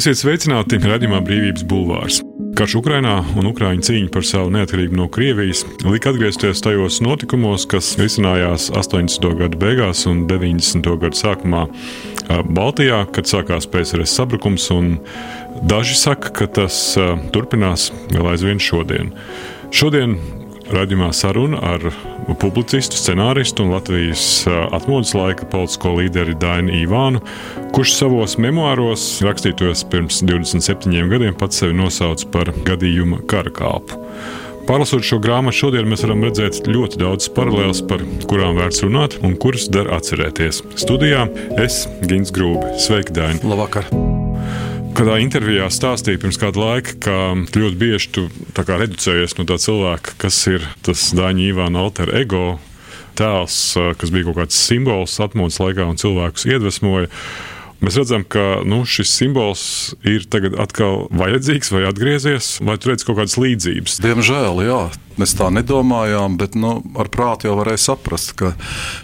Esiet sveicināti redzamā brīvības bulvārs. Karš Ukrainā un Ukrāņu cīņa par savu neatkarību no Krievijas lika atgriezties tajos notikumos, kas risinājās 80. gadu beigās un 90. gadu sākumā Baltijā, kad sākās PSRS sabrukums. Daži saka, ka tas turpinās vēl aizvien šodien. Šodien Radījumā saruna ar publicistu, scenāristu un Latvijas atmodas laika politisko līderi Dainu Ivānu, kurš savos memoāros, rakstītos pirms 27 gadiem, pats sevi nosauca par gadījuma karakāpu. Pārlasot šo grāmatu, šodien mēs varam redzēt ļoti daudz paralēlus, par kurām vērts runāt un kuras der atcerēties. Studijā es Gins Grūbi. Sveiki, Daini! Labvakar! Kādā intervijā stāstīja pirms kāda laika, ka ļoti bieži tu reducējies no tā cilvēka, kas ir tas Dāņa Ivāna alter ego tēls, kas bija kaut kāds simbols atmodas laikā un cilvēkus iedvesmoja. Mēs redzam, ka nu, šis simbols ir tagad atkal vajadzīgs vai atgriezies, vai tur redz kaut kādas līdzības. Diemžēl, jā. Mēs tā nedomājām, bet nu, ar prātu jau varēja saprast, ka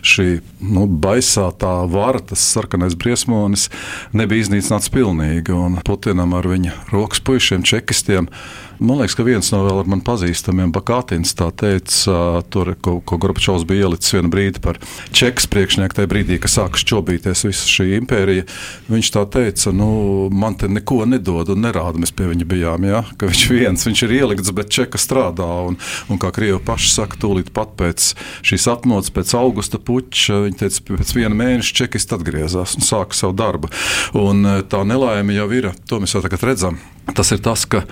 šī nu, baisā tā vara, tas sarkanais briesmonis, nebija iznīcināts pilnīgi. Putinam ar viņa rokas puišiem, čekistiem. Man liekas, ka viens no vēl man pazīstamiem, Bakātins, tā teica, tur, ko, ko Gorbačovs bija ielicis vienu brīdi par čekas priekšnieku, tajā brīdī, kad sākas čobīties visa šī impērija. Viņš tā teica, nu, man te neko nedod un nerāda, mēs pie viņa bijām, ja? ka viņš viens, viņš ir ielikts, bet čeka strādā. Un, Un kā Krievi paši saka, tūlīt pat pēc šīs atmodas, pēc augusta puča, viņi teica, pēc viena mēneša čekists atgriezās un sāka savu darbu. Un tā nelaime jau ir, to mēs jau tagad redzam. Tas ir tas, ka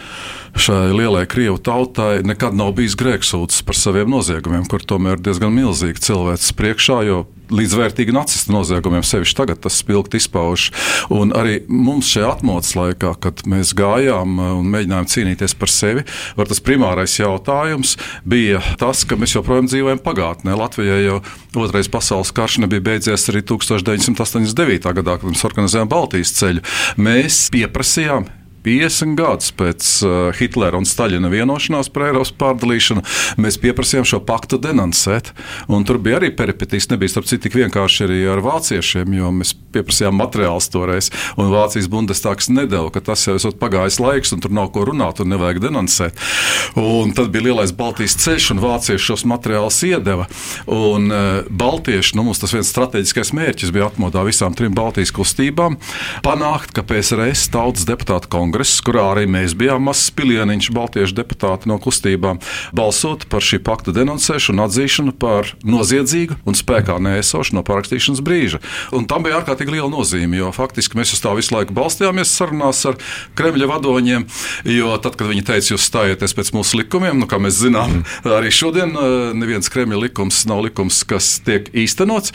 šai lielai krievu tautai nekad nav bijis grēksūdzes par saviem noziegumiem, kur tomēr ir diezgan milzīgi cilvēks priekšā, jo līdzvērtīgi nacistu noziegumiem sevišķi tagad tas spilgti izpaužas. Un arī mums šajā atmodas laikā, kad mēs gājām un mēģinājām cīnīties par sevi, var tas primārais jautājums bija tas, ka mēs joprojām dzīvojam pagātnē. Latvijai jau otrais pasaules karš nebija beidzies arī 1989. gadā, kad mēs organizējām Baltijas ceļu. Mēs pieprasījām 50 gadus pēc uh, Hitlera un Staļina vienošanās par Eiropas pārdalīšanu, mēs pieprasījām šo paktu denonsēt. Un tur bija arī peripetīs, nebija starp citu tik vienkārši arī ar vāciešiem, jo mēs pieprasījām materiālus toreiz, un Vācijas Bundestāgs nedēļa, ka tas jau ir pagājis laiks, un tur nav ko runāt, un nevajag denonsēt. Un tad bija lielais Baltijas ceļš, un vācieši šos materiālus iedeva. Un uh, Baltieši, nu mums tas viens strateģiskais mērķis bija atmodā visām trim Baltijas kustībām, panākt, ka PSRS tautas deputātu kongresa kongress, kurā arī mēs bijām mazs pilieniņš, baltiešu deputāti no kustībām, balsot par šī pakta denoncēšanu atzīšanu par noziedzīgu un spēkā nēsošu no parakstīšanas brīža. Un tam bija ārkārtīgi liela nozīme, jo faktiski mēs uz tā visu laiku balstījāmies sarunās ar Kremļa vadoņiem, jo tad, kad viņi teica, jūs stājieties pēc mūsu likumiem, nu, kā mēs zinām, mm. arī šodien uh, neviens Kremļa likums nav likums, kas tiek īstenots.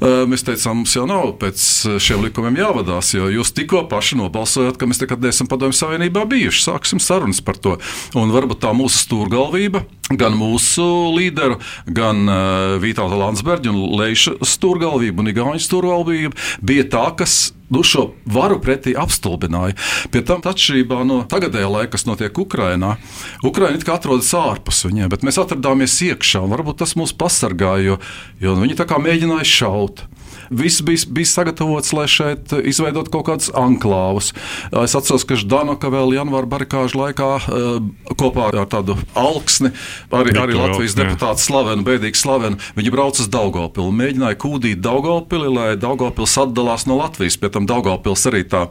Uh, mēs teicām, mums jau nav pēc šiem likumiem jāvadās, jo jūs tikko paši nobalsojat, ka mēs nekad neesam padomājuši Padomju Savienībā bijuši. Sāksim sarunas par to. Un varbūt tā mūsu stūrgalvība, gan mūsu līderu, gan uh, Vītāla Landsberga un Leiša stūrgalvība un Igaunijas stūrgalvība bija tā, kas nu, šo varu pretī apstulbināja. Pie tam, atšķirībā no tagadējā laika, kas notiek Ukrajinā, Ukraiņa atrodas ārpus viņiem, bet mēs atradāmies iekšā. Varbūt tas mūs pasargāja, jo, jo viņi tā kā mēģināja šaut. Viss bija, bija sagatavots, lai šeit izveidotu kaut kādus anklāvus. Es atceros, ka Ždanoka vēl janvāra barikāžu laikā eh, kopā ar tādu alksni, arī, arī Latvijas deputātu slavenu, bēdīgi slavenu, viņi brauca uz Daugopili, mēģināja kūdīt Daugopili, lai Daugopils atdalās no Latvijas. Pie tam Daugopils arī tā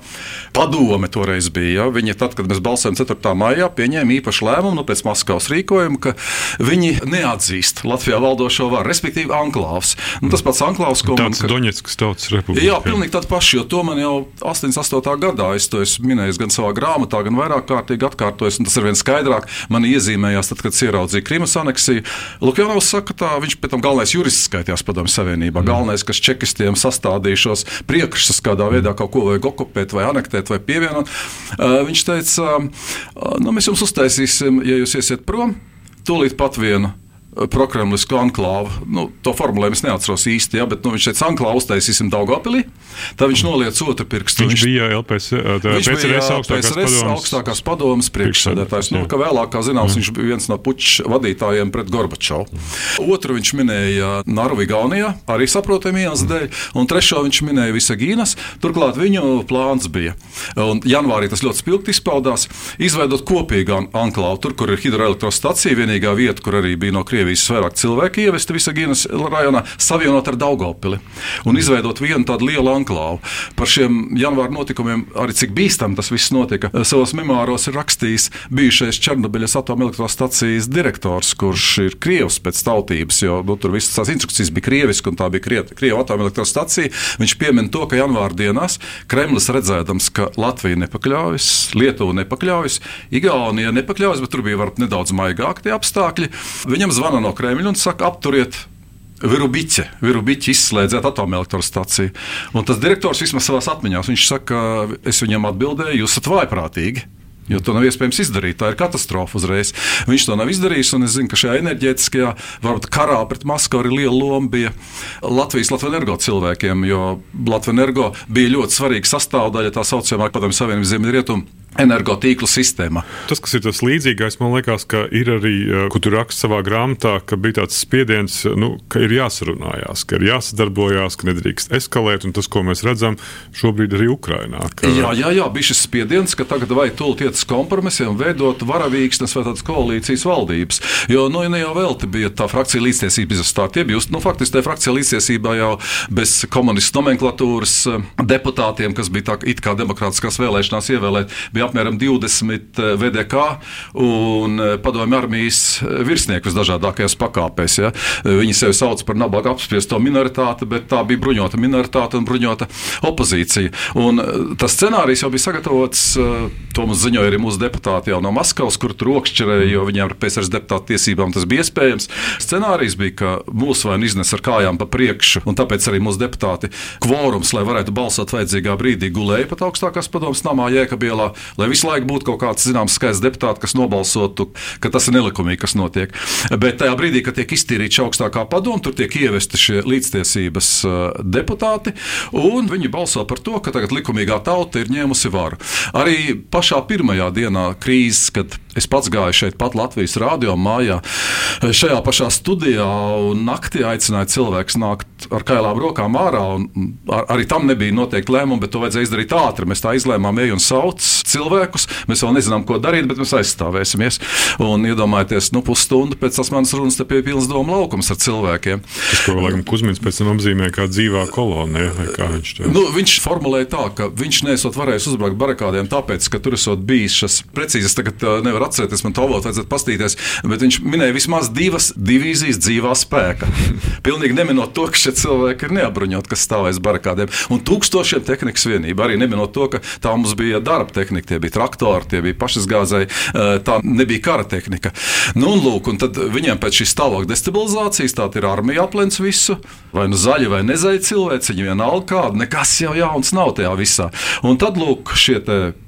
padome toreiz bija. Ja? Viņi tad, kad mēs balsojam 4. maijā, pieņēma īpašu lēmumu nu, pēc Maskavas rīkojuma, ka viņi neatzīst Latvijā valdošo varu, respektīvi anklāvs. Nu, tas pats anklāvs, ko Tāds man. Doņetskas tautas republika. Jā, pilnīgi tāda paša, jo to man jau 88. gadā es to esmu minējis gan savā grāmatā, gan vairāk kārtīgi atkārtojis, un tas ir viens skaidrāk. Man iezīmējās, tad, kad ieraudzīja Krimas aneksiju. Lukjanovs saka, tā viņš pēc tam galvenais jurists skaitījās padomju savienībā. Mm. Galvenais, kas čekistiem sastādīja šos priekšstus, kādā veidā kaut ko vajag okupēt vai anektēt vai pievienot. Uh, viņš teica, uh, nu, mēs jums uztaisīsim, ja jūs iesiet prom, tūlīt pat vienu prokremlisku anklāvu. Nu, to formulējumu es neatceros īsti, ja, bet nu, viņš teica, anklāvu uztaisīsim Daugopilī. Tad viņš noliec otru pirkstu. Viņš, viņš bija LPS, tā, viņš PCRS bija augstākās PSRS padomas. augstākās padomas priekšsēdētājs. Nu, ka vēlāk, kā zināms, viņš bija viens no puča vadītājiem pret Gorbačovu. Otru viņš minēja Narvu Igaunijā, arī saprotamiem iemeslu dēļ, un trešo viņš minēja Visagīnas. Turklāt viņu plāns bija, un janvārī tas ļoti spilgti izpaudās, izveidot kopīgu an- anklāvu, tur, kur ir hidroelektrostacija, vienīgā vieta, kur arī bija no Krievijas vairāk cilvēku ievesti Visagīnas rajonā, savienot ar Daugopili un izveidot vienu tādu lielu anklāvu. Par šiem janvāra notikumiem, arī cik bīstam tas viss notika, savos memoāros ir rakstījis bijušais Černobiļas atomelektrostacijas direktors, kurš ir Krievs pēc tautības, jo nu, tur visas tās instrukcijas bija krieviski, un tā bija Krie- Krievijas atomelektrostacija. Viņš piemin to, ka janvāra dienās Kremlis redzēdams, ka Latvija nepakļaujas, Lietuva nepakļaujas, Igaunija nepakļaujas, bet tur bija varbūt nedaudz maigāki apstākļi. Viņam zvana no Kremļa un saka, apturiet Virubiķe, Virubiķe izslēdziet atomelektrostaciju. Un tas direktors vismaz savā atmiņā, viņš saka, es viņam atbildēju, jūs esat vājprātīgi. Jo to nav iespējams izdarīt. Tā ir katastrofa uzreiz. Viņš to nav izdarījis. Es zinu, ka šajā enerģētiskajā, varbūt karā pret Maskavu arī liela loma bija Latvijas Latvijas cilvēkiem. Jo Latvijas energo bija ļoti svarīga sastāvdaļa tā saucamā Padomju Savienības Ziemeļrietumu energotīklu sistēmā. Tas, kas ir tas līdzīgais, man liekas, ka ir arī, eh, ko tu raksti savā grāmatā, ka bija tāds spiediens, nu, ka ir jāsarunājās, ka ir jāsadarbojās, ka nedrīkst eskalēt. Un tas, ko mēs redzam šobrīd arī Ukrainā. Ka... Jā, jā, jā, bija šis spiediens, ka tagad vajag tūlīt iet uz kompromisiem, veidot varavīksnes vai tādas koalīcijas valdības. Jo nu, ne jau velti bija tā frakcija līdztiesība izstāta. Bija, nu, faktiski tā frakcija līdztiesībā jau bez komunistu nomenklatūras eh, deputātiem, kas bija tā it kā demokrātiskās vēlēšanās ievēlēt, bija apmēram 20 VDK un eh, padomju armijas eh, virsniekus dažādākajās pakāpēs. Ja. Viņi sevi sauc par nabaga apspiesto minoritāti, bet tā bija bruņota minoritāte un bruņota opozīcija. Un eh, tas scenārijs jau bija sagatavots, eh, to mums ziņoja arī mūsu deputāti jau no Maskavas, kur tur rokšķerēja, jo viņiem ar PSRS deputātu tiesībām tas bija iespējams. Scenārijs bija, ka mūsu vai nu iznes ar kājām pa priekšu, un tāpēc arī mūsu deputāti kvorums, lai varētu balsot vajadzīgā brīdī, gulēja pat augstākās padomas namā Jēkabielā, lai visu laiku būtu kaut kāds zināms skaits deputāti, kas nobalsotu, ka tas ir nelikumīgi, kas notiek. Bet tajā brīdī, kad tiek iztīrīta augstākā padoma, tur tiek ievesti šie līdztiesības uh, deputāti, un viņi balso par to, ka tagad likumīgā tauta ir ņēmusi varu. Arī pašā pirmajā dienā krīzes, kad es pats gāju šeit, pat Latvijas rādio mājā, šajā pašā studijā, un naktī aicināja cilvēkus nākt ar kailām rokām ārā. Ar, arī tam nebija noteikti lēmumi, bet to vajadzēja izdarīt ātri. Mēs tā izlēmām, ej un sauc cilvēkus. Mēs vēl nezinām, ko darīt, bet mēs aizstāvēsimies. Un iedomājieties, nu, pusstundu pēc tās manas runas te bija pilns domu laukums ar cilvēkiem. Tas, ko laikam Kuzmins pēc tam apzīmē kā dzīvā kolonija, kā viņš to Nu, viņš formulēja tā, ka viņš nesot varējis uzbrukt barakādiem, tāpēc, ka tur esot bijis šis precīzi. Es tagad uh, nevaru atcerēties, man to vēl vajadzētu pastīties, bet viņš minēja vismaz divas divīzijas dzīvā spēka. Pilnīgi neminot to, ka šie cilvēki ir neapbruņoti, kas stāvēs barakādiem. Un tūkstošiem tehnikas vienību, arī neminot to, ka tā mums bija darba tehnika, tie bija traktori, tie bija pašizgāzēji, tā nebija kara tehnika. Nu, un, lūk, un tad viņiem pēc šīs tālāk destabilizācijas, tā ir armija aplens visu, vai nu zaļa vai nezaļa cilvēci, viņi vienalga kāda, nekas jau jauns nav tajā visā. Un tad, lūk, šie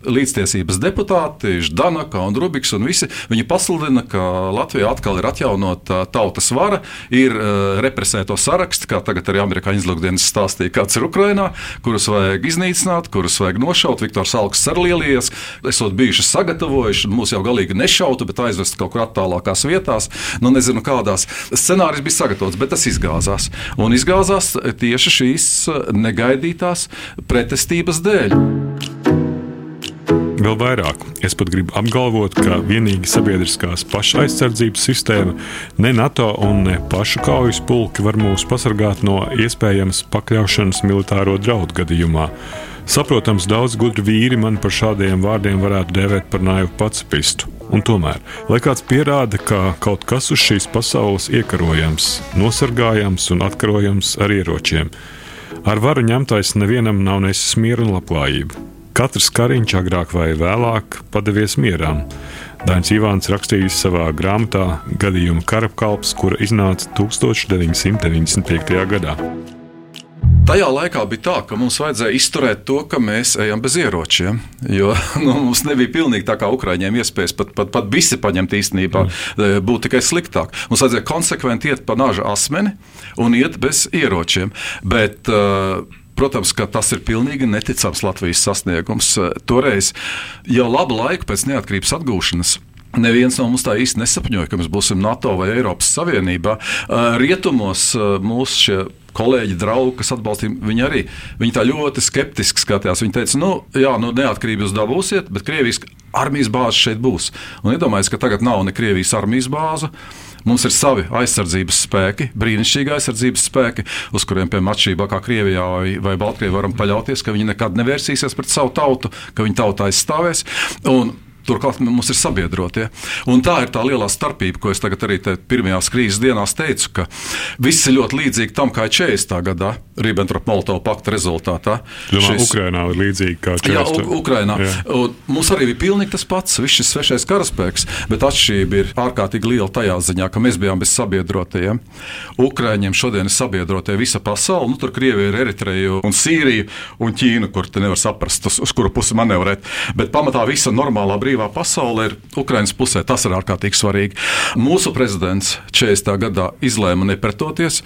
līdztiesības deputāti, Ždanaka un Rubiks un visi, viņi pasludina, ka Latvijā atkal ir atjaunota tautas vara, ir uh, represēto saraksts, kā tagad arī amerikāņu izlūkdienas stāstīja, kāds ir Ukrainā, kurus vajag iznīcināt, kurus vajag nošaut. Viktors Alks ar lielies, esot bijuši sagatavojuši, mūs jau galīgi nešautu, bet aizvest kaut kur attālākās vietās, nu nezinu kādās. Scenārijs bija sagatavots, bet tas izgāzās. Un izgāzās tieši šīs negaidītās pretestības dēļ. Vēl vairāk, es pat gribu apgalvot, ka vienīgi sabiedriskās pašaizsardzības sistēma, ne NATO un ne pašu kaujas pulki var mūs pasargāt no iespējamas pakļaušanas militāro draudu gadījumā. Saprotams, daudz gudri vīri man par šādiem vārdiem varētu dēvēt par naivu pacifistu. Un tomēr, lai kāds pierāda, ka kaut kas uz šīs pasaules iekarojams, nosargājams un atkarojams ar ieročiem, ar varu ņemtais nevienam nav nesis mieru un labklājību. Katrs kariņš agrāk vai vēlāk padevies mierām. Dainis Ivāns rakstījis savā grāmatā gadījuma karapkalps, kura iznāca 1995. gadā. Tajā laikā bija tā, ka mums vajadzēja izturēt to, ka mēs ejam bez ieročiem. Jo nu, mums nebija pilnīgi tā kā Ukrāņiem iespējas pat, pat, pat visi paņemt īstenībā, mm. būt tikai sliktāk. Mums vajadzēja konsekventi iet pa nāža asmeni un iet bez ieročiem. Bet, uh, Protams, ka tas ir pilnīgi neticams Latvijas sasniegums. Toreiz jau labu laiku pēc neatkarības atgūšanas Neviens no mums tā īsti nesapņoja, ka mēs būsim NATO vai Eiropas Savienībā. Rietumos mūsu kolēģi, draugi, kas atbalstīja, viņi arī viņi tā ļoti skeptiski skatījās. Viņi teica, nu, jā, nu, neatkarību jūs dabūsiet, bet Krievijas armijas bāze šeit būs. Un iedomājieties, ka tagad nav ne Krievijas armijas bāze. Mums ir savi aizsardzības spēki, brīnišķīgi aizsardzības spēki, uz kuriem, piemēram, atšķirībā kā Krievijā vai, vai Baltkrievijā, varam paļauties, ka viņi nekad nevērsīsies pret savu tautu, ka viņi tauta aizstāvēs. Un Turklāt mums ir sabiedrotie. Un tā ir tā lielā starpība, ko es tagad arī pirmajās krīzes dienās teicu, ka viss ir ļoti līdzīgi tam, kā 40. gadā Ribbentrop-Molotova pakta rezultātā. Domā, šis... Ukrainā ir līdzīgi kā 40. Jā, U Ukrainā. Jā. Mums arī bija pilnīgi tas pats, viss šis svešais karaspēks, bet atšķirība ir ārkārtīgi liela tajā ziņā, ka mēs bijām bez sabiedrotajiem. Ukraiņiem šodien ir sabiedrotie visa pasaule, nu tur Krievija ir Eritreja un Sīrija un Ķīna, kur te nevar saprast, uz, uz kuru pusi manevrēt. Bet pamatā visa normālā brīdī brīvā pasaule ir Ukraiņas pusē. Tas ir ārkārtīgi svarīgi. Mūsu prezidents 40. gadā izlēma nepretoties,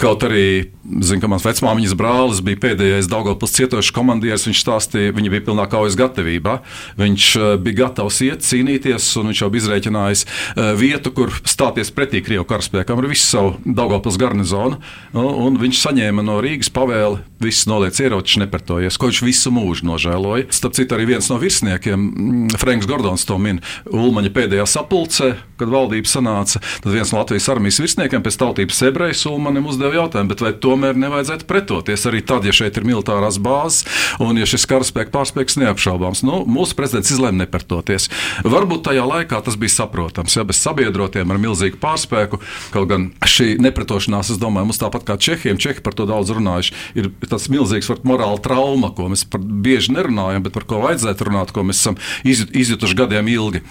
kaut arī, zinu, ka mans vecmāmiņas brālis bija pēdējais Daugavpils cietošs komandieris. Viņš stāstīja, viņa bija pilnā kaujas gatavībā. Viņš eh, bija gatavs iet, cīnīties, un viņš jau bija izrēķinājis eh, vietu, kur stāties pretī Krievu karaspēkam ar visu savu Daugavpils garnizonu. Un viņš saņēma no Rīgas pavēli, viss noliec ieročus, nepretojies, ko viņš visu mūžu nožēloja. Starp citu, arī viens no virsniekiem, mm, Franks Franks Gordons to min Ulmaņa pēdējā sapulcē, kad valdība sanāca. Tad viens no Latvijas armijas virsniekiem pēc tautības ebrejs Ulmanim uzdeva jautājumu, vai tomēr nevajadzētu pretoties arī tad, ja šeit ir militārās bāzes un ja šis karaspēka pārspēks neapšaubāms. Nu, mūsu prezidents izlēma nepretoties. Varbūt tajā laikā tas bija saprotams, ja bez sabiedrotiem ar milzīgu pārspēku, kaut gan šī nepretošanās, es domāju, mums tāpat kā Čehiem, Čehi par to daudz runājuši, ir tas milzīgs morāla trauma, ko mēs bieži nerunājam, bet par ko vajadzētu runāt, ko mēs esam izjutuši izjutuši gadiem ilgi.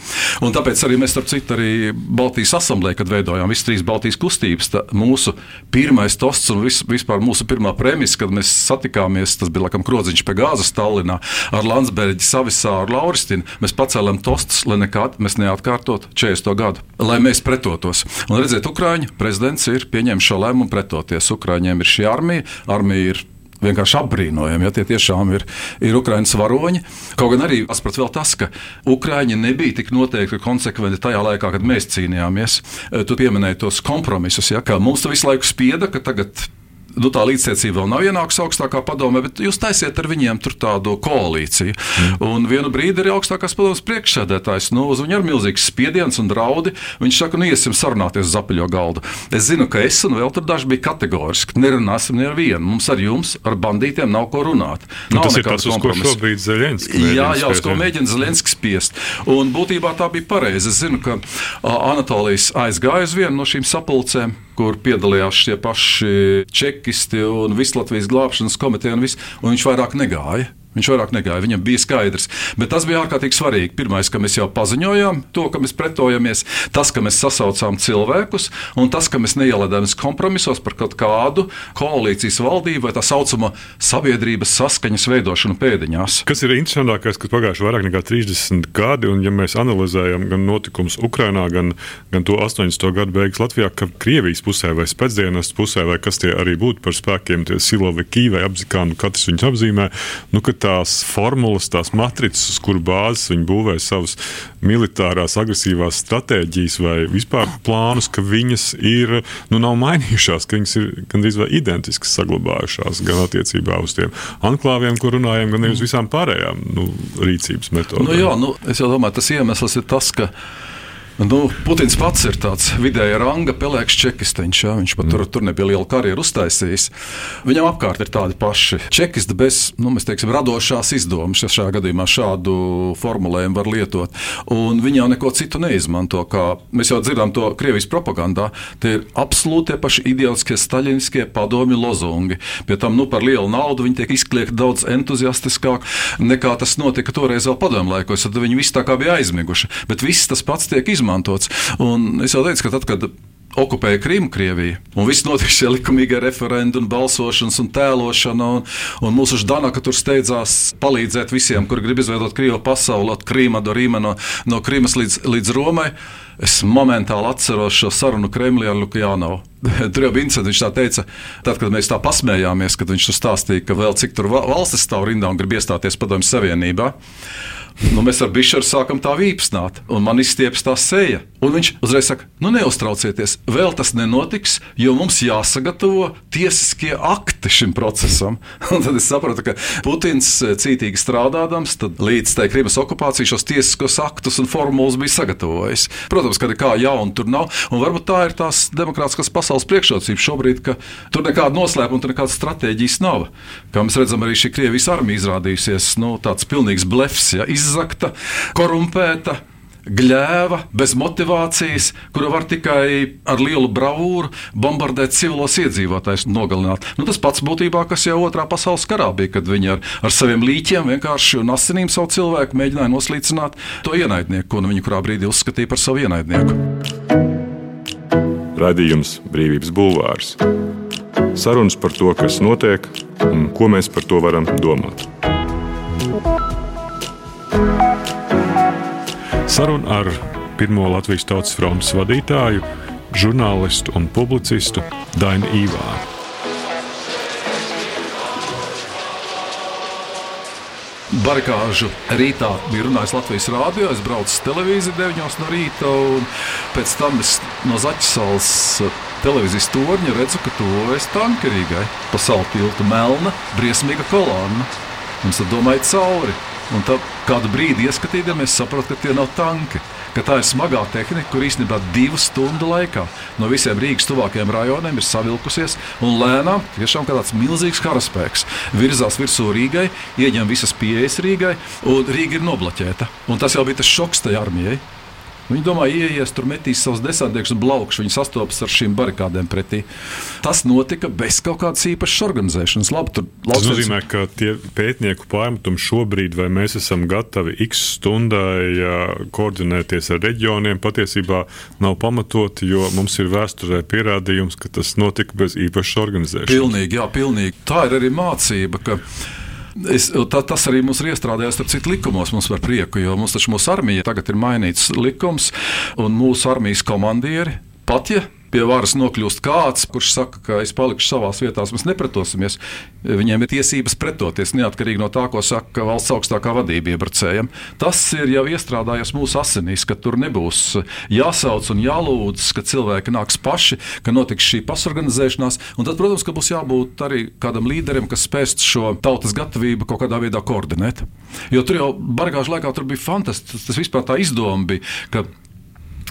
Un tāpēc arī mēs, starp citu, arī Baltijas asamblēja, kad veidojām visas trīs Baltijas kustības, mūsu pirmais tosts un vis, vispār mūsu pirmā premisa, kad mēs satikāmies, tas bija laikam krodziņš pie gāzes Tallinā ar Landsbergi, Savisāru, Lauristinu. Mēs pacēlām tostus, lai nekad mēs neatkārtotu 40. gadu, lai mēs pretotos. Un redziet, Ukrāņu prezidents ir pieņēmis šo lēmumu pretoties. Ukrāņiem ir šī armija, armija ir vienkārši apbrīnojami. Ja tie tiešām ir, ir Ukraiņas varoņi. Kaut gan arī atsprat vēl tas, ka Ukraiņi nebija tik noteikti konsekventi tajā laikā, kad mēs cīnījāmies. Tu pieminēji tos kompromisus, ja, ka mums visu laiku spieda, ka tagad nu, tā līdztiesība vēl nav ienākusi augstākā padomē, bet jūs taisiet ar viņiem tādu koalīciju. Mm. Un vienu brīdi arī augstākās padomas priekšsēdētājs, nu, uz viņu ir milzīgs spiediens un draudi. Viņš saka, nu, iesim sarunāties uz apaļo galdu. Es zinu, ka es un vēl tur daži bija kategoriski. Nerunāsim ne ar vienu. Mums ar jums, ar bandītiem, nav ko runāt. Nu, nav tas ir tas, uz ko šobrīd Zelenskis Jā, jā, uz ko mēģina Zelenskis spiest. Un būtībā tā bija pareizi. Es zinu, ka Anatolijas aizgāja uz vienu no šīm sapulcēm kur piedalījās šie paši čekisti un Vislatvijas glābšanas komiteja, un, vis, un viņš vairāk negāja. Viņš vairāk negāja, viņam bija skaidrs. Bet tas bija ārkārtīgi svarīgi. Pirmais, ka mēs jau paziņojām to, ka mēs pretojamies, tas, ka mēs sasaucām cilvēkus, un tas, ka mēs neielādāmies kompromisos par kaut kādu koalīcijas valdību vai tā saucamo sabiedrības saskaņas veidošanu pēdiņās. Kas ir interesantākais, ka pagājuši vairāk nekā 30 gadi, un ja mēs analizējam gan notikumus Ukrajinā, gan, gan to 80. gadu beigas Latvijā, ka Krievijas pusē vai spēcdienas pusē, vai kas tie arī būtu par spēkiem, tie Silovi, Kīvai, apzikāni, katrs viņus apzīmē, nu, tās formulas, tās matricas, uz kuru bāzes viņi būvē savas militārās, agresīvās stratēģijas vai vispār plānus, ka viņas ir, nu, nav mainījušās, ka viņas ir gandrīz vai identiskas saglabājušās gan attiecībā uz tiem anklāviem, kur runājam, gan arī uz visām pārējām nu, rīcības metodēm. Nu, jā, nu, es domāju, tas iemesls ir tas, ka Nu, Putins pats ir tāds vidēja ranga pelēks čekisteņš. Ja? Viņš pat mm. tur, tur nebija liela karjeru uztaisījis. Viņam apkārt ir tādi paši čekisti bez nu, teiksim, radošās izdomas. Ja šajā gadījumā šādu formulējumu var lietot. Un viņi jau neko citu neizmanto. Mēs jau dzirdam to Krievijas propagandā. Tie ir absolūti paši ideāliskie, staļiniskie padomju lozungi. Pie tam nu, par lielu naudu viņi tiek izkliegti daudz entuziastiskāk nekā tas notika toreiz vēl padomju laikos. Tad viņi visi tā kā bija aizmiguši. Bet viss tas pats tiek izmantots izmantots. Un es jau teicu, ka tad, kad okupēja Krimu, Krieviju. Un viss notika šie likumīgie referenti, un balsošanas un tēlošana. Un, un mūsu Ždanaka tur steidzās palīdzēt visiem, kur grib izveidot Krievu pasauli, no Krīma do Rīma, no, no Krīmas līdz, līdz Romai. Es momentāli atceros šo sarunu Kremlī ar Lukjānovu. Tur. Viņš tā teica, tad, kad mēs tā pasmējāmies, kad viņš stāstīja, ka vēl cik tur valstis stāv rindā un grib iestāties Padomju Savienībā. Nu, mēs ar Bišķeru sākam tā vīpsnāt, un man izstiepas tā seja. Un viņš uzreiz saka, nu neuztraucieties, vēl tas nenotiks, jo mums jāsagatavo tiesiskie akti šim procesam. Un tad es sapratu, ka Putins eh, cītīgi strādādams, līdz tai Krimas okupācijai šos tiesiskos aktus un formulas bija sagatavojis. Protams, ka nekā jauna tur nav, un varbūt tā ir tās demokrātiskās pasaules priekšrocība šobrīd, ka tur nekāda noslēpuma, tur nekādas stratēģijas nav. Kā mēs redzam, arī šī Krievijas armija izrādījusies nu, tāds pilnīgs blefs, ja, izzakta, korumpēta gļēva, bez motivācijas, kura var tikai ar lielu bravūru bombardēt civilos iedzīvotājus, nogalināt. Nu, tas pats būtībā, kas jau otrā pasaules karā bija, kad viņi ar, ar saviem līķiem vienkārši un asinīm savu cilvēku mēģināja noslīcināt to ienaidnieku, ko nu viņi kurā brīdī uzskatīja par savu ienaidnieku. Radījums Brīvības Bulvārs. Sarunas par to, kas notiek un ko mēs par to varam domāt. Saruna ar pirmo Latvijas Tautas frontes vadītāju, žurnālistu un publicistu Dainu Īvānu. Barikāžu rītā bija runājis Latvijas rādio. Es braucu uz televīziju 9 no rīta, un pēc tam es no Zaķisāles televīzijas torņa redzu, ka tuvojas tankerīgai pa salu tiltu melna, briesmīga kolonna. Un es domāju, cauri. Un tad kādu brīdi ieskatīdamies, saprotam, ka tie nav tanki. Tā ir smagā tehnika, kur īstenībā divu stundu laikā no visiem Rīgas tuvākajiem rajoniem ir savilkusies un lēnām, tiešām kā tāds milzīgs karaspēks, virzās virsū Rīgai, ieņem visas pieejas Rīgai, un Rīga ir nobloķēta. Un tas jau bija tas šoks tai armijai. Viņi domā, ieies tur, metīs savus desantniekus un blaukšus. Viņi sastopas ar šīm barikādēm pretī. Tas notika bez kaut kādas īpašas organizēšanas. Labi, tur, Tas nozīmē, ka tie pētnieku pārmetumi šobrīd, vai mēs esam gatavi x stundai koordinēties ar reģioniem, patiesībā nav pamatoti, jo mums ir vēsturē pierādījums, ka tas notika bez īpašas organizēšanas. Pilnīgi, jā, pilnīgi. Tā ir arī mācība. Es, tā, tas arī mums ir iestrādājies ar citu likumos, mums par prieku, jo mums taču mūsu armija tagad ir mainīts likums, un mūsu armijas komandieri pat ja pie varas nokļūst kāds, kurš saka, ka es palikšu savā vietā, mēs nepretosimies. Viņiem ir tiesības pretoties neatkarīgi no tā, ko saka valsts augstākā vadība iebrucējiem. Tas ir jau iestrādājies mūsu asinīs, ka tur nebūs jāsauc un jālūdz, ka cilvēki nāks paši, ka notiks šī pasorganizēšanās. Un tad, protams, ka būs jābūt arī kādam līderim, kas spēs šo tautas gatavību kaut kādā veidā koordinēt. Jo tur jau bargāžu laikā tur bija fantastiski. Tas vispār tā izdoma bija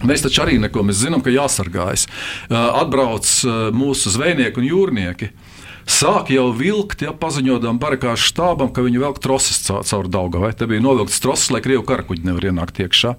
Mēs taču arī neko mēs zinām, ka jāsargājas. Atbrauc mūsu zvejnieki un jūrnieki sāk jau vilkt, ja paziņojot barakāšu štābam, ka viņi velk troses caur, Daugavai. Te bija novilkts troses, lai krievu karakuģi nevar ienākt iekšā.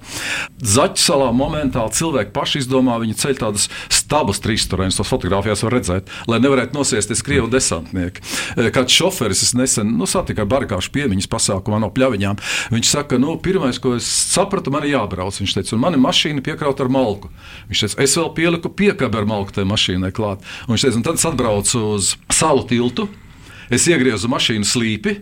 Zaķu salā momentāli cilvēki paši izdomā, viņi ceļ tādas stabas trīsstūrēnas, tos fotografijās var redzēt, lai nevarētu nosēsties krievu desantnieki. E, kāds šoferis es nesen nu, satiku ar barakāšu piemiņas pasākumā no pļaviņām. Viņš saka, nu, pirmais, ko es sapratu, man ir jābrauc. Viņš teica, un man ir mašīna piekrauta ar malku. Viņš teica, es vēl pieliku piekabi ar malku tajā mašīnai klāt. Un viņš teica, un tad es atbraucu uz salu tālu tiltu, es iegriezu mašīnu slīpi,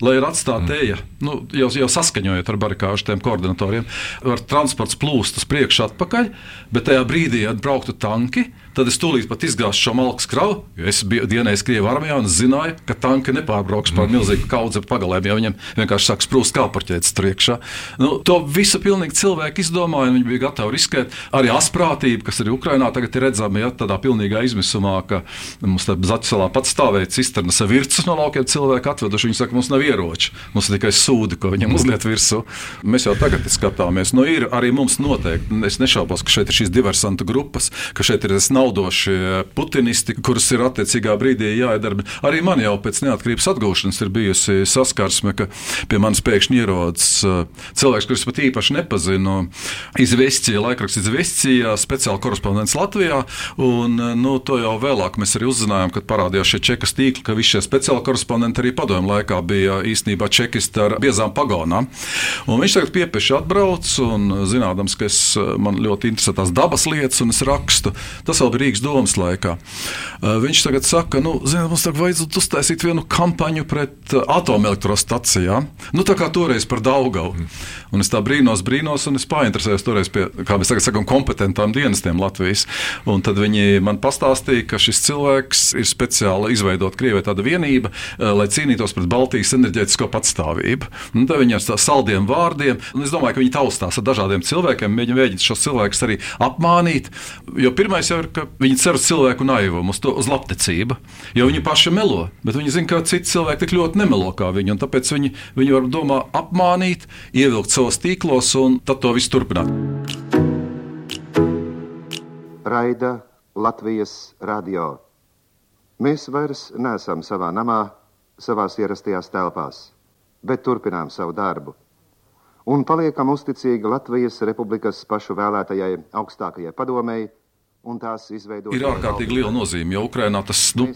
lai ir atstāta mm. eja. Nu, jau, jau saskaņojot ar barikāžu tiem koordinatoriem, var transports plūst uz priekšu, atpakaļ, bet tajā brīdī, kad brauktu tanki, tad es tūlīt pat izgāzu šo malku kravu. Es biju dienējis Krievijas armijā un zināju, ka tanki nepārbrauks pār milzīgu kaudzi pagalēm, ja viņam vienkārši sāk sprūst kāparķēts tur iekšā. Nu, to visu pilnīgi cilvēki izdomāja, un viņi bija gatavi riskēt. Arī asprātība, kas arī Ukrainā tagad ir redzama, ja tādā pilnīgā izmisumā, ka mums te Zaķisalā pats stāvēja cisternas ar virsmas no laukiem cilvēku atveduši. Viņi saka, mums nav ieroči, mums ir tikai sūdi, ko viņam uzliet virsū. Mēs jau tagad skatāmies, nu ir arī mums noteikti, es nešaubos, ka šeit ir šīs diversantu grupas, ka šeit ir tas nav naudošie putinisti, kurus ir attiecīgā brīdī jāiedara. Arī man jau pēc neatkarības atgūšanas ir bijusi saskarsme, ka pie manis pēkšņi ierodas uh, cilvēks, kurus pat īpaši nepazinu. Izvestīja, laikraksts izvestīja, speciāli korespondents Latvijā. Un, uh, nu, to jau vēlāk mēs arī uzzinājām, kad parādījās šie čekas tīkli, ka visi šie speciāli korespondenti arī padomu laikā bija īstenībā čekisti ar biezām pagonām. Un viņš tagad piepieši atbrauc un zinādams, ka es, man ļoti interesē tās dabas lietas un es rakstu. Tas vēl bija Rīgas domas laikā. Viņš tagad saka, nu, ziniet, mums tagad vajadzētu uztaisīt vienu kampaņu pret atomelektrostacijām. Nu, tā kā toreiz par Daugavu. Un es tā brīnos, brīnos, un es painteresējos toreiz pie, kā mēs tagad sakām, kompetentām dienestiem Latvijas. Un tad viņi man pastāstīja, ka šis cilvēks ir speciāli izveidot Krievijai tāda vienība, lai cīnītos pret Baltijas enerģētisko patstāvību. Un tad viņi ar saldiem vārdiem, un es domāju, ka viņi taustās ar dažādiem cilvēkiem, viņi mēģina šos cilvēkus arī apmānīt. Jo pirmais jau ir, ka viņi cer uz cilvēku naivumu, uz, to, uz labticību, jo viņi paši melo, bet viņi zina, ka citi cilvēki tik ļoti nemelo kā viņi, un tāpēc viņi, viņi var domā apmānīt, ievilkt savos tīklos un tad to visu turpināt. Raida Latvijas radio. Mēs vairs neesam savā namā, savās ierastajās telpās, bet turpinām savu darbu un paliekam uzticīgi Latvijas Republikas pašu vēlētajai augstākajai padomēji ir ārkārtīgi liela nozīme. Jo Ukrainā tas, nu,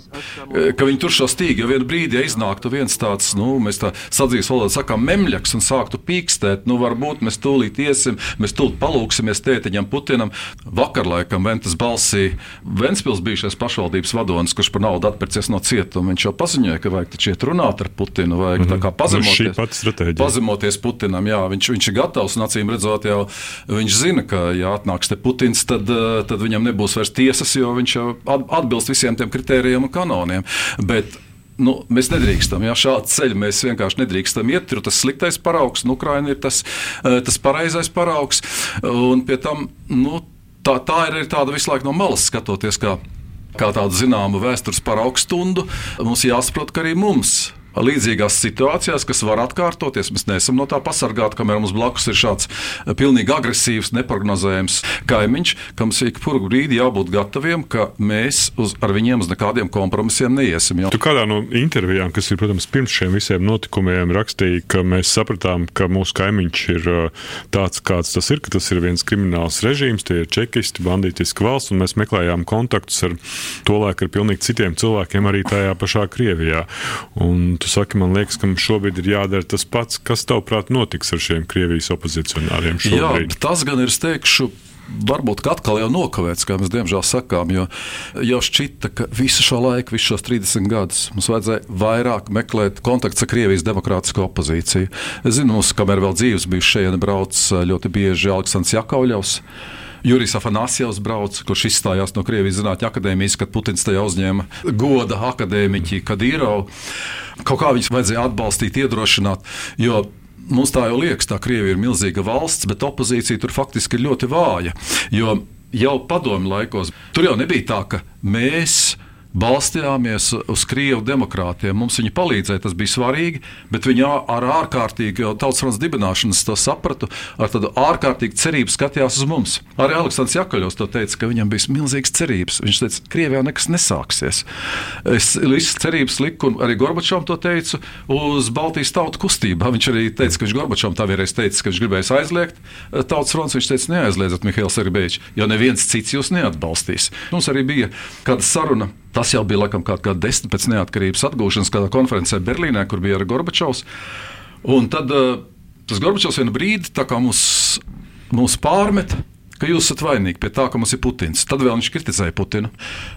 e, ka viņi tur šo stīgu, ja vienā brīdī iznāktu viens tāds, nu, mēs tā sadzīves valodā sakām, memļaks un sāktu pīkstēt, nu, varbūt mēs tūlīt iesim, mēs tūlīt palūksimies tētiņam Putinam. Vakar laikam Ventas balsī Ventspils bijušais pašvaldības vadonis, kurš par naudu atpērcies no cietuma, viņš jau paziņoja, ka vajag taču iet runāt ar Putinu, vajag mm -hmm. tā kā mhm. pazemoties, pazemoties Putinam, jā, viņš, viņš ir gatavs un acīm redzot jau, viņš zina, ka, ja atnāks te Putins, tad, tad viņam nebūs nebūs vairs tiesas, jo viņš jau atbilst visiem tiem kritērijiem un kanoniem. Bet, nu, mēs nedrīkstam, ja šādu ceļu mēs vienkārši nedrīkstam iet. Tur tas sliktais paraugs, un Ukraina ir tas, eh, tas pareizais paraugs. Un pie tam nu, tā, tā ir tāda visu laiku no malas skatoties, kā, kā tādu zināmu vēstures paraugu stundu. Mums jāsaprot, ka arī mums līdzīgās situācijās, kas var atkārtoties. Mēs neesam no tā pasargāti, kamēr mums blakus ir šāds eh, pilnīgi agresīvs, neparedzējams kaimiņš, kam ik puru brīdi jābūt gataviem, ka mēs uz, ar viņiem uz nekādiem kompromisiem neiesim. Jā. Tu kādā no intervijām, kas ir, protams, pirms šiem visiem notikumiem, rakstīja, ka mēs sapratām, ka mūsu kaimiņš ir eh, tāds, kāds tas ir, ka tas ir viens krimināls režīms, tie ir čekisti, bandītiski valsts, un mēs meklējām kontaktus ar to laiku ar pilnīgi citiem cilvēkiem arī tajā pašā Krievijā. Un tu saki, man liekas, ka šobrīd ir jādara tas pats. Kas tavuprāt notiks ar šiem Krievijas opozicionāriem šobrīd? Jā, tas gan ir, es teikšu, varbūt atkal jau nokavēts, kā mēs diemžēl sakām, jo jau šķita, ka visu šo laiku, visus šos 30 gadus mums vajadzēja vairāk meklēt kontakts ar Krievijas demokrātisko opozīciju. Es zinu, mums, kamēr vēl dzīves bija šeit, brauc ļoti bieži Aleksandrs Jakauļovs. Jurijs Afanasjevs brauc, kurš izstājās no Krievijas Zinātņu akadēmijas, kad Putins tajā uzņēma goda akadēmiķi Kadīrovu. Kaut kā viņus vajadzēja atbalstīt, iedrošināt, jo mums tā jau liekas, tā Krievija ir milzīga valsts, bet opozīcija tur faktiski ir ļoti vāja. Jo jau padomju laikos tur jau nebija tā, ka mēs balstījāmies uz krievu demokrātiem. Mums viņi palīdzēja, tas bija svarīgi, bet viņi ar ārkārtīgi, jau tautas fronts dibināšanas to sapratu, ar tādu ārkārtīgu cerību skatījās uz mums. Arī Aleksandrs Jakaļos to teica, ka viņam bija milzīgas cerības. Viņš teica, ka Krievijā nekas nesāksies. Es visas cerības liku, un arī Gorbačovam to teicu, uz Baltijas tautu kustībā. Viņš arī teica, ka viņš Gorbačovam tā vienreiz teica, ka viņš gribēja aizliegt tautas fronts. Viņš teica, neaizliedziet Mihails Serbeļs, jo neviens cits jūs neatbalstīs. Mums arī bija kāda saruna Tas jau bija laikam kaut kāda desmit pēc neatkarības atgūšanas, kādā konferencē Berlīnē, kur bija arī Gorbačovs. Un tad uh, tas Gorbačovs vienu brīdi mūs, mūs pārmet. Jūs esat vainīgi pie tā, ka mums ir Putins. Tad vēl viņš kritizēja Putinu.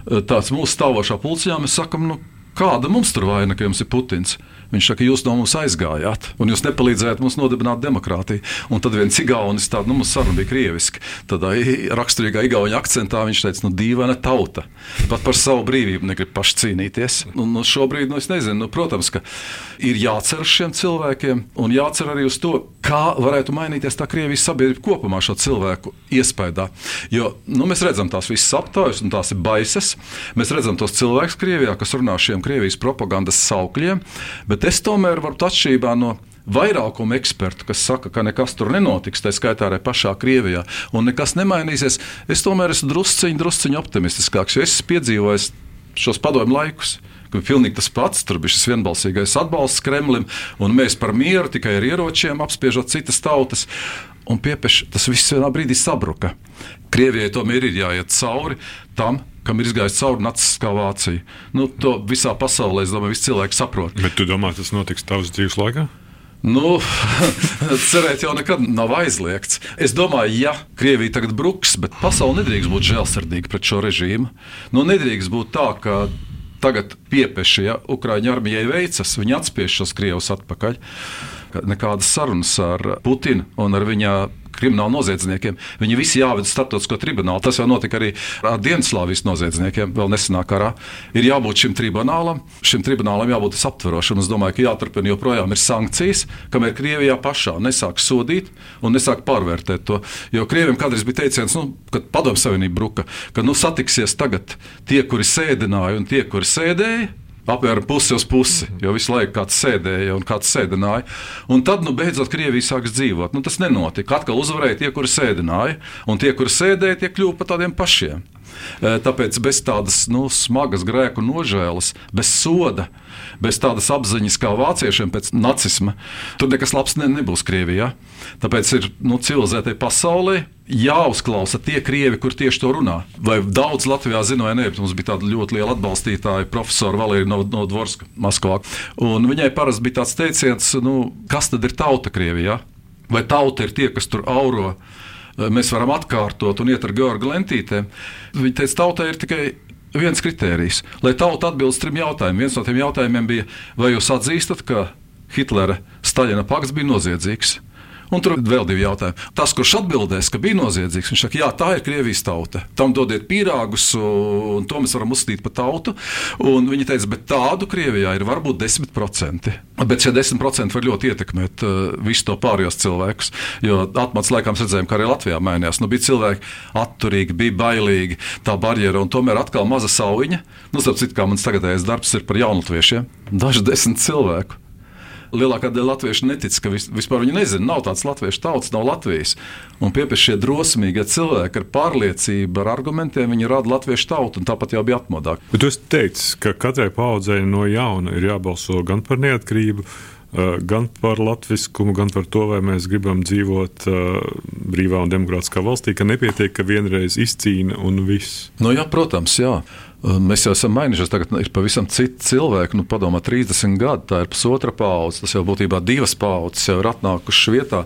Uh, tāds mūsu stāvošā pulciņā mēs sakām, nu, kāda mums tur vaina, ka jums ir Putins? Viņš saka, jūs no mums aizgājāt, un jūs nepalīdzējāt mums nodibināt demokrātiju. Un tad viens igaunis, tāda nu, mums saruna bija krieviski, tad raksturīgā igauņa akcentā viņš teica, nu, dīvaina tauta. Pat par savu brīvību negrib paši cīnīties. Un, nu, šobrīd, nu, es nezinu, nu, protams, ka ir jācer uz šiem cilvēkiem, un jācer arī uz to, kā varētu mainīties tā Krievijas sabiedrība kopumā šo cilvēku iespējā. Jo nu, mēs redzam tās visas aptaujas, un tās ir baisas. Mēs redzam tos cilvēkus Krievijā, kas runā šiem Krievijas propagandas saukļiem. Bet es tomēr varu atšķirībā no vairākuma ekspertu, kas saka, ka nekas tur nenotiks, tā skaitā arī pašā Krievijā, un nekas nemainīsies. Es tomēr esmu drusciņš, drusciņš optimistiskāks, jo es esmu piedzīvojis šos padomu laikus. Pilnīgi tas pats, tur bija šis vienbalsīgais atbalsts Kremlim, un mēs par mieru tikai ar ieročiem apspiežot citas tautas. un piepieši tas viss vienā brīdī sabruka. Krievijai tomēr ir jāiet cauri tam, kam ir izgājis cauri Vācija. Nu, to visā pasaulē, es domāju, visi cilvēki saprot. Bet tu domā, tas notiks tavas dzīves laikā? Nu, cerēt jau nekad nav aizliegts. Es domāju, ja Krievija tagad bruks, bet pasaule nedrīkst būt žēlsirdīga pret šo režīmu. Nu, nedrīkst būt tā, ka tagad piepieši, ja Ukrāņu armijai veicas, viņi atspiež šos krievus atpakaļ. Nekādas sarunas ar Putinu un ar viņa kriminālu noziedzniekiem. Viņi visi jāved starptautisko tribunālu. Tas jau notika arī ar Dienaslāvijas noziedzniekiem, vēl nesenā karā. Ir jābūt šim tribunālam, šim tribunālam jābūt aptverošam. Es domāju, ka jāturpina joprojām ir sankcijas, kamēr Krievijā pašā nesāk sodīt un nesāk pārvērtēt to. Jo Krievijam kādreiz bija teiciens, nu, kad Padomju Savienība bruka, ka nu, satiksies tagad tie, kuri sēdināja un tie, kuri sēdēja apmēram pusi uz pusi, jo visu laiku kāds sēdēja un kāds sēdināja. Un tad, nu, beidzot, Krievija sāks dzīvot. Nu, tas nenotika. Atkal uzvarēja tie, kuri sēdināja, un tie, kuri sēdēja, tie kļuva par tādiem pašiem. E, tāpēc bez tādas nu, smagas grēku nožēlas, bez soda, bez tādas apziņas kā vāciešiem pēc nacisma, tur nekas labs ne, nebūs Krievijā. Tāpēc ir nu, civilizētai pasaulē jāuzklausa tie krievi, kur tieši to runā. Vai daudz Latvijā zina, vai nē, mums bija tāda ļoti liela atbalstītāja, profesora Valērija no, no Dvorska, Maskavā. Un viņai parasti bija tāds teiciens, nu, kas tad ir tauta Krievijā? Vai tauta ir tie, kas tur auro? Mēs varam atkārtot un iet ar Georgu lentītēm. Viņa teica, tautai ir tikai viens kriterijs, lai tauta atbildētu trim jautājumiem. Viens no tiem jautājumiem bija, vai jūs atzīstat, ka Hitlera Staļina pakts bija noziedzīgs? Un tur vēl divi jautājumi. Tas, kurš atbildēs, ka bija noziedzīgs, viņš saka, jā, tā ir Krievijas tauta. Tam dodiet pīrāgus, un to mēs varam uzskatīt par tautu. Un viņi teica, bet tādu Krievijā ir varbūt 10%. Bet šie 10% var ļoti ietekmēt uh, visu to pārējos cilvēkus. Jo atmats laikā mēs redzējām, ka arī Latvijā mainījās. Nu, bija cilvēki atturīgi, bija bailīgi, tā barjera, un tomēr atkal maza sauņa. Nu, starp citu, kā mans tagadējais darbs ir par jaunatviešiem, daži desmit cilvēku lielākā daļa latviešu netic, ka vis, vispār viņi nezina, nav tāds latviešu tauts, nav Latvijas. Un pieprasa šie drosmīgie cilvēki ar pārliecību, ar argumentiem, viņi rada latviešu tautu, un tāpat jau bija atmodā. Bet jūs teicāt, ka katrai paudzei no jauna ir jābalso gan par neatkarību, gan par latviskumu, gan par to, vai mēs gribam dzīvot uh, brīvā un demokrātiskā valstī, ka nepietiek, ka vienreiz izcīna un viss. No nu jā, protams, jā. Mēs jau esam mainījušies. Tagad ir pavisam citi cilvēki. Nu, padomā, 30 gadi, tā ir pusotra paudze. Tas jau būtībā divas paudzes jau ir atnākušas vietā,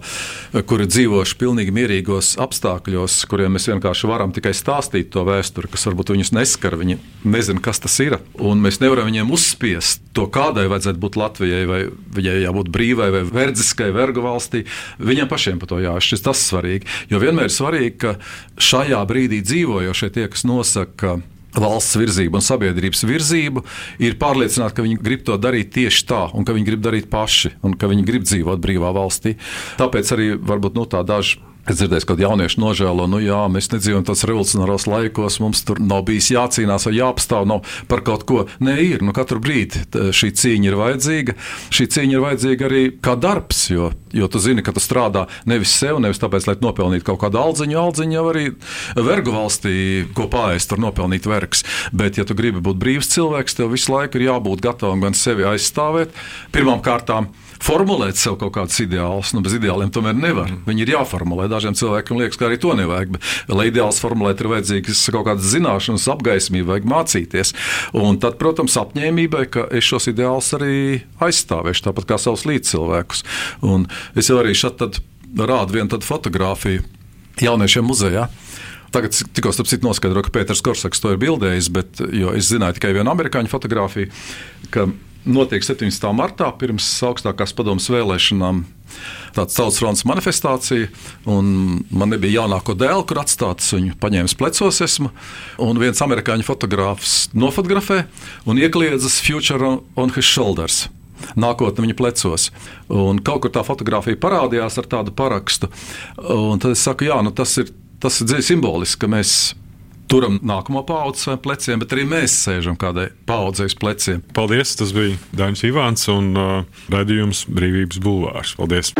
kuri dzīvojuši pilnīgi mierīgos apstākļos, kuriem mēs vienkārši varam tikai stāstīt to vēsturi, kas varbūt viņus neskar. Viņi nezina, kas tas ir. Un mēs nevaram viņiem uzspiest to, kādai vajadzētu būt Latvijai, vai viņai jābūt brīvai vai verdziskai, vergu valstī. Viņiem pašiem par to jāšķiras. Tas ir svarīgi. Jo vienmēr ir svarīgi, ka šajā brīdī dzīvojošie tie, kas nosaka, valsts virzību un sabiedrības virzību, ir pārliecināti, ka viņi grib to darīt tieši tā, un ka viņi grib darīt paši, un ka viņi grib dzīvot brīvā valstī. Tāpēc arī varbūt nu, tā daži Es dzirdēju, ka jaunieši nožēlo, nu jā, mēs nedzīvojam tādos revolucionāros laikos, mums tur nav bijis jācīnās vai jāapstāv nav par kaut ko. Nē, ir, nu katru brīdi šī cīņa ir vajadzīga. Šī cīņa ir vajadzīga arī kā darbs, jo, jo tu zini, ka tu strādā nevis sev, nevis tāpēc, lai nopelnītu kaut kādu aldziņu, aldziņu jau arī vergu valstī, ko pāriest, tur nopelnīt vergs. Bet, ja tu gribi būt brīvs cilvēks, tev visu laiku ir jābūt gatavam gan sevi aizstāvēt, pirmām kārtām formulēt sev kaut kādus ideālus. Nu, bez ideāliem tomēr nevar. Mm. Viņi ir jāformulē. Dažiem cilvēkiem liekas, ka arī to nevajag. Bet, lai ideāls formulēt, ir vajadzīgas kaut kādas zināšanas, apgaismība, vajag mācīties. Un tad, protams, apņēmībai, ka es šos ideālus arī aizstāvēšu, tāpat kā savus līdzcilvēkus. Un es jau arī šeit rādu vienu fotografiju jauniešiem muzejā. Tagad tikko citu noskaidroju, ka Pēters Korsaks to ir bildējis, bet es zināju tikai vienu amerikāņu fotografiju, notiek 17. martā, pirms augstākās padomus vēlēšanām. Tāds tautas fronts manifestācija, un man nebija jaunāko dēlu, kur atstāt viņu paņēmis plecos. Esmu, un viens amerikāņu fotogrāfs nofotografē un iekliedzas Future on his shoulders nākotne viņa plecos. Un kaut kur tā fotografija parādījās ar tādu parakstu. Un tad es saku, jā, nu tas ir, tas ir dziļi simboliski, ka mēs turam nākamo paudzi saviem pleciem, bet arī mēs sēžam kādai paudzei uz pleciem. Paldies! Tas bija Dainis Ivāns un uh, redzējums Brīvības bulvārs. Paldies!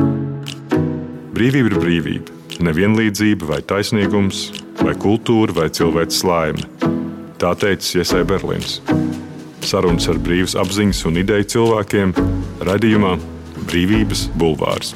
Brīvība ir brīvība. Nevienlīdzība vai taisnīgums, vai kultūra vai cilvēks laime. Tā teica Iesai Berlīns. Sarunas ar brīvas apziņas un ideju cilvēkiem - radījumā Brīvības bulvārs.